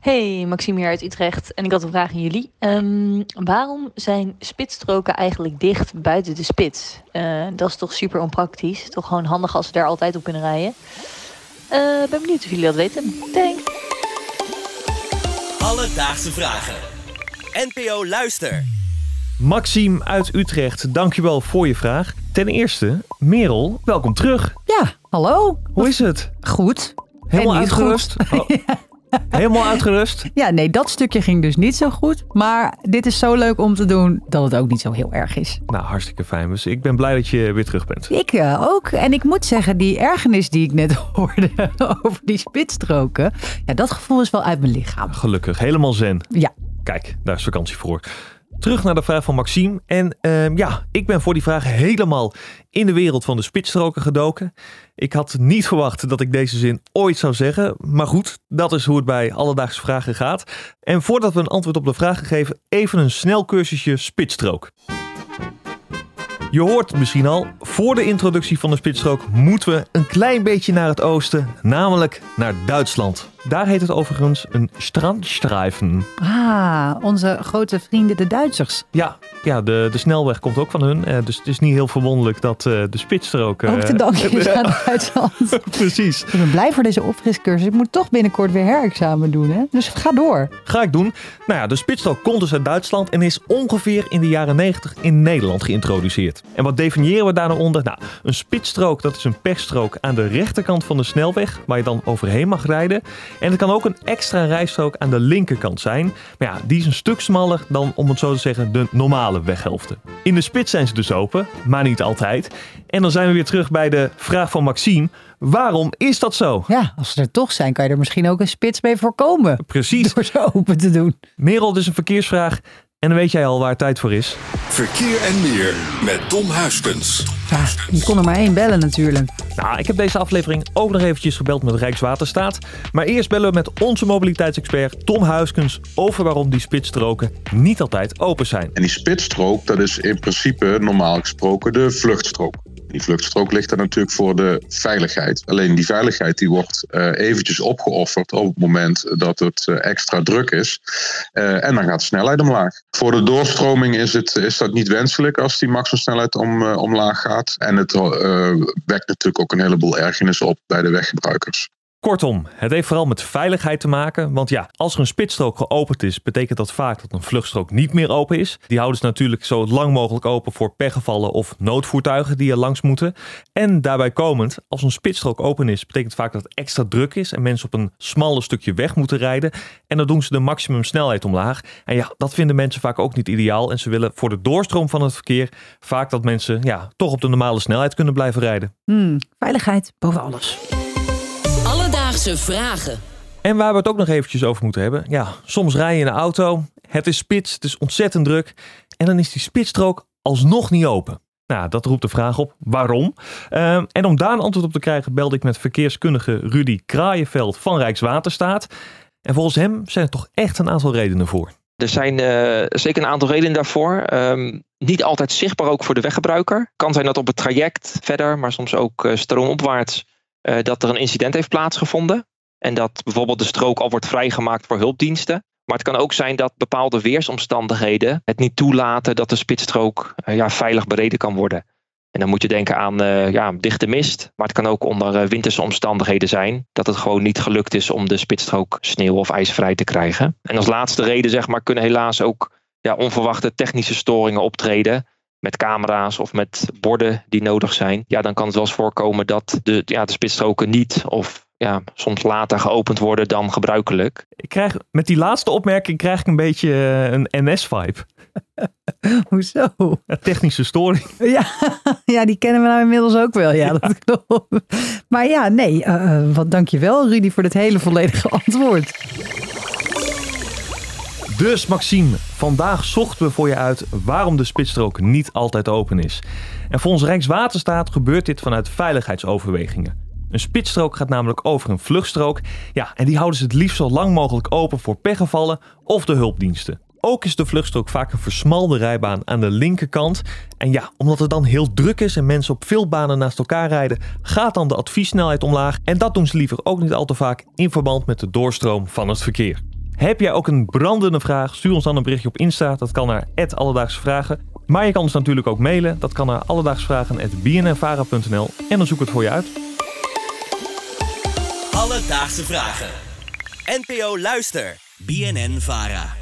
Hey, Maxime hier uit Utrecht en ik had een vraag aan jullie. Ehm, waarom zijn spitsstroken eigenlijk dicht buiten de spits? Uh, dat is toch super onpraktisch? Toch gewoon handig als ze daar altijd op kunnen rijden? Uh, ben benieuwd of jullie dat weten. Thanks. Alledaagse vragen. NPO Luister. Maxime uit Utrecht, dankjewel voor je vraag. Ten eerste, Merel, welkom terug. Ja, hallo. Hoe is het? Goed. Helemaal uitgerust? Goed. Oh. Helemaal uitgerust? Ja, nee, dat stukje ging dus niet zo goed. Maar dit is zo leuk om te doen dat het ook niet zo heel erg is. Nou, hartstikke fijn. Dus ik ben blij dat je weer terug bent. Ik uh, ook. En ik moet zeggen, die ergernis die ik net hoorde over die spitsstroken. Ja, dat gevoel is wel uit mijn lichaam. Gelukkig. Helemaal zen. Ja. Kijk, daar is vakantie voor. Terug naar de vraag van Maxime. En uh, ja, ik ben voor die vraag helemaal in de wereld van de spitsstroken gedoken. Ik had niet verwacht dat ik deze zin ooit zou zeggen. Maar goed, dat is hoe het bij alledaagse vragen gaat. En voordat we een antwoord op de vraag geven, even een snel cursusje spitsstrook. Je hoort misschien al, voor de introductie van de spitsstrook moeten we een klein beetje naar het oosten, namelijk naar Duitsland. Daar heet het overigens een strandstreifen. Ah, onze grote vrienden de Duitsers. Ja, ja de, de snelweg komt ook van hun. Uh, dus het is niet heel verwonderlijk dat uh, de spitsstrook... Uh, ook te danken is aan Duitsland. Precies. Ik ben blij voor deze opfriscursus. Ik moet toch binnenkort weer herexamen doen. Hè? Dus ga door. Ga ik doen. Nou ja, de spitsstrook komt dus uit Duitsland en is ongeveer in de jaren 90 in Nederland geïntroduceerd. En wat definiëren we daar nou onder? Nou, een spitsstrook dat is een pechstrook aan de rechterkant van de snelweg waar je dan overheen mag rijden. En het kan ook een extra rijstrook aan de linkerkant zijn. Maar ja, die is een stuk smaller dan, om het zo te zeggen, de normale weghelften. In de spits zijn ze dus open, maar niet altijd. En dan zijn we weer terug bij de vraag van Maxime. Waarom is dat zo? Ja, als ze er toch zijn, kan je er misschien ook een spits mee voorkomen. Precies. Door ze open te doen. Merel, dus een verkeersvraag. En dan weet jij al waar het tijd voor is. Verkeer en meer met Tom Huiskens. Ja, je kon er maar één bellen natuurlijk. Nou, ik heb deze aflevering ook nog eventjes gebeld met Rijkswaterstaat. Maar eerst bellen we met onze mobiliteitsexpert Tom Huiskens over waarom die spitsstroken niet altijd open zijn. En die spitsstrook, dat is in principe normaal gesproken de vluchtstrook. Die vluchtstrook ligt er natuurlijk voor de veiligheid. Alleen die veiligheid die wordt uh, eventjes opgeofferd op het moment dat het uh, extra druk is. Uh, en dan gaat de snelheid omlaag. Voor de doorstroming is, het, is dat niet wenselijk als die maximumsnelheid om, omlaag gaat. En het wekt natuurlijk ook een heleboel ergernis op bij de weggebruikers. Kortom, het heeft vooral met veiligheid te maken. Want ja, als er een spitsstrook geopend is, betekent dat vaak dat een vluchtstrook niet meer open is. Die houden ze natuurlijk zo lang mogelijk open voor pechgevallen of noodvoertuigen die er langs moeten. En daarbij komend, als een spitsstrook open is, betekent vaak dat het extra druk is en mensen op een smalle stukje weg moeten rijden. En dan doen ze de maximum snelheid omlaag. En ja, dat vinden mensen vaak ook niet ideaal. En ze willen voor de doorstroom van het verkeer vaak dat mensen ja, toch op de normale snelheid kunnen blijven rijden. Hmm, veiligheid boven alles. Alledaagse vragen. En waar we het ook nog eventjes over moeten hebben. Ja, soms rij je in een auto, het is spits, het is ontzettend druk. En dan is die spitsstrook alsnog niet open. Nou, dat roept de vraag op, waarom? Uh, en om daar een antwoord op te krijgen belde ik met verkeerskundige Rudy Kraaienveld van Rijkswaterstaat. En volgens hem zijn er toch echt een aantal redenen voor. Er zijn uh, zeker een aantal redenen daarvoor. Um, niet altijd zichtbaar ook voor de weggebruiker. Kan zijn dat op het traject verder, maar soms ook uh, stroomopwaarts uh, dat er een incident heeft plaatsgevonden. En dat bijvoorbeeld de strook al wordt vrijgemaakt voor hulpdiensten. Maar het kan ook zijn dat bepaalde weersomstandigheden het niet toelaten dat de spitsstrook uh, ja, veilig bereden kan worden. En dan moet je denken aan uh, ja, dichte mist. Maar het kan ook onder winterse omstandigheden zijn. Dat het gewoon niet gelukt is om de spitsstrook sneeuw of ijsvrij te krijgen. En als laatste reden zeg maar, kunnen helaas ook ja, onverwachte technische storingen optreden met camera's of met borden die nodig zijn, ja, dan kan het wel eens voorkomen dat de, ja, de spitsstroken niet of ja, soms later geopend worden dan gebruikelijk. Ik krijg, met die laatste opmerking krijg ik een beetje een NS-vibe. Hoezo? Een technische storing. Ja, ja, die kennen we nou inmiddels ook wel. Ja, dat klopt. Maar ja, nee, uh, wat dankjewel Rudy voor dit hele volledige antwoord. Dus Maxime, vandaag zochten we voor je uit waarom de spitsstrook niet altijd open is. En volgens Rijkswaterstaat gebeurt dit vanuit veiligheidsoverwegingen. Een spitsstrook gaat namelijk over een vluchtstrook. Ja, en die houden ze het liefst zo lang mogelijk open voor pechgevallen of de hulpdiensten. Ook is de vluchtstrook vaak een versmalde rijbaan aan de linkerkant. En ja, omdat het dan heel druk is en mensen op veel banen naast elkaar rijden, gaat dan de adviessnelheid omlaag. En dat doen ze liever ook niet al te vaak in verband met de doorstroom van het verkeer. Heb jij ook een brandende vraag? Stuur ons dan een berichtje op Insta. Dat kan naar Alledaagse Vragen. Maar je kan ons natuurlijk ook mailen. Dat kan naar alledaagsvragen.bnnvara.nl en dan zoek ik het voor je uit. Alledaagse Vragen. NPO Luister. BNN Vara.